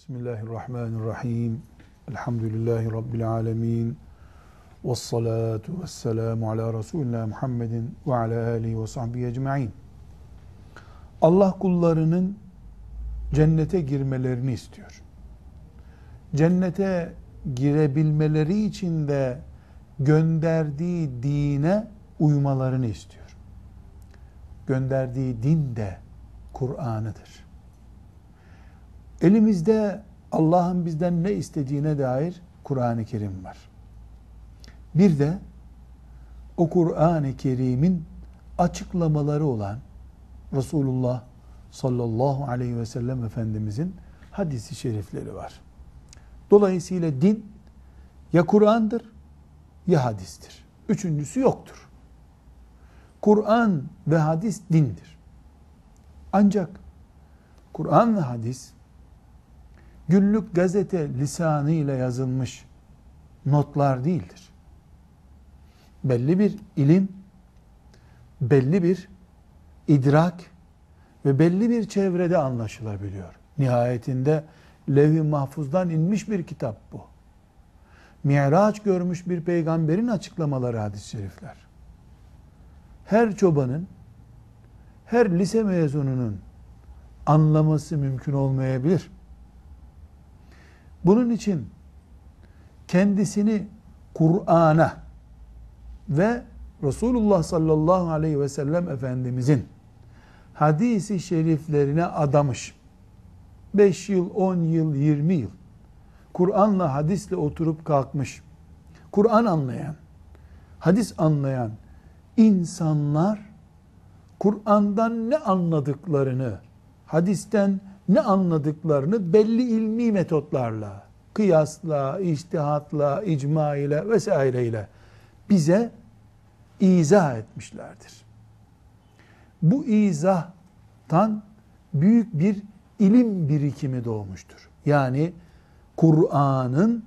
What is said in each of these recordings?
Bismillahirrahmanirrahim. Elhamdülillahi Rabbil alemin. Ve salatu ve selamu ala Resulina Muhammedin ve ala alihi ve sahbihi ecma'in. Allah kullarının cennete girmelerini istiyor. Cennete girebilmeleri için de gönderdiği dine uymalarını istiyor. Gönderdiği din de Kur'an'ıdır. Elimizde Allah'ın bizden ne istediğine dair Kur'an-ı Kerim var. Bir de o Kur'an-ı Kerim'in açıklamaları olan Resulullah sallallahu aleyhi ve sellem Efendimizin hadisi şerifleri var. Dolayısıyla din ya Kur'an'dır ya hadistir. Üçüncüsü yoktur. Kur'an ve hadis dindir. Ancak Kur'an ve hadis günlük gazete lisanıyla yazılmış notlar değildir. Belli bir ilim, belli bir idrak ve belli bir çevrede anlaşılabiliyor. Nihayetinde levh-i mahfuzdan inmiş bir kitap bu. Miraç görmüş bir peygamberin açıklamaları hadis-i şerifler. Her çobanın, her lise mezununun anlaması mümkün olmayabilir. Bunun için kendisini Kur'an'a ve Resulullah sallallahu aleyhi ve sellem Efendimizin hadisi şeriflerine adamış. 5 yıl, 10 yıl, 20 yıl Kur'an'la hadisle oturup kalkmış. Kur'an anlayan, hadis anlayan insanlar Kur'an'dan ne anladıklarını, hadisten ne anladıklarını belli ilmi metotlarla, kıyasla, iştihatla, icma ile vesaireyle bize izah etmişlerdir. Bu izahtan büyük bir ilim birikimi doğmuştur. Yani Kur'an'ın,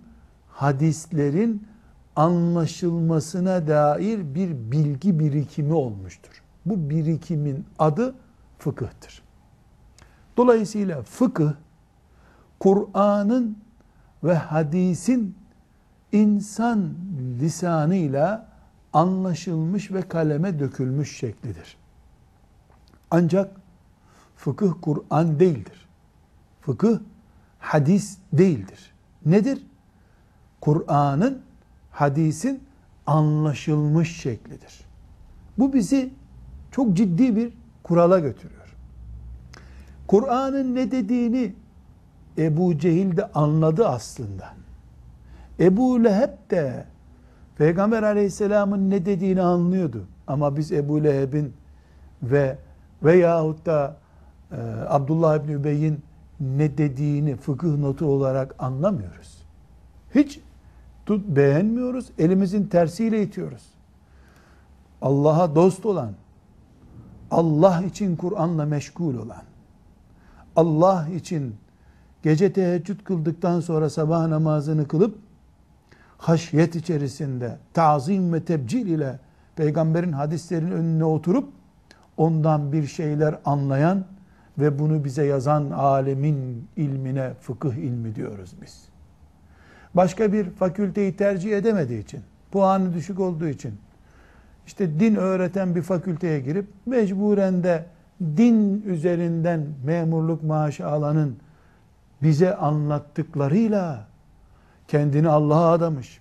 hadislerin anlaşılmasına dair bir bilgi birikimi olmuştur. Bu birikimin adı fıkıhtır. Dolayısıyla fıkıh Kur'an'ın ve hadisin insan lisanıyla anlaşılmış ve kaleme dökülmüş şeklidir. Ancak fıkıh Kur'an değildir. Fıkıh hadis değildir. Nedir? Kur'an'ın, hadisin anlaşılmış şeklidir. Bu bizi çok ciddi bir kurala götürüyor. Kur'an'ın ne dediğini Ebu Cehil de anladı aslında. Ebu Leheb de Peygamber aleyhisselamın ne dediğini anlıyordu. Ama biz Ebu Leheb'in ve veyahut da e, Abdullah İbni Übey'in ne dediğini fıkıh notu olarak anlamıyoruz. Hiç tut, beğenmiyoruz. Elimizin tersiyle itiyoruz. Allah'a dost olan, Allah için Kur'an'la meşgul olan, Allah için gece teheccüd kıldıktan sonra sabah namazını kılıp haşyet içerisinde tazim ve tebcil ile peygamberin hadislerinin önüne oturup ondan bir şeyler anlayan ve bunu bize yazan alemin ilmine fıkıh ilmi diyoruz biz. Başka bir fakülteyi tercih edemediği için, puanı düşük olduğu için, işte din öğreten bir fakülteye girip mecburen de din üzerinden memurluk maaşı alanın bize anlattıklarıyla kendini Allah'a adamış.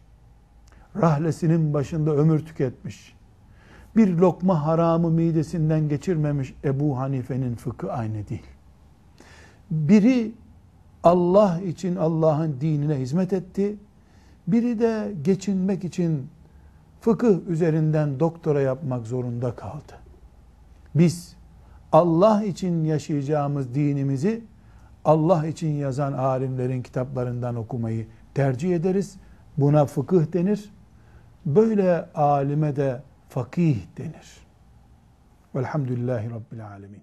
Rahlesinin başında ömür tüketmiş. Bir lokma haramı midesinden geçirmemiş Ebu Hanife'nin fıkı aynı değil. Biri Allah için Allah'ın dinine hizmet etti. Biri de geçinmek için fıkıh üzerinden doktora yapmak zorunda kaldı. Biz Allah için yaşayacağımız dinimizi Allah için yazan alimlerin kitaplarından okumayı tercih ederiz. Buna fıkıh denir. Böyle alime de fakih denir. Velhamdülillahi Rabbil Alemin.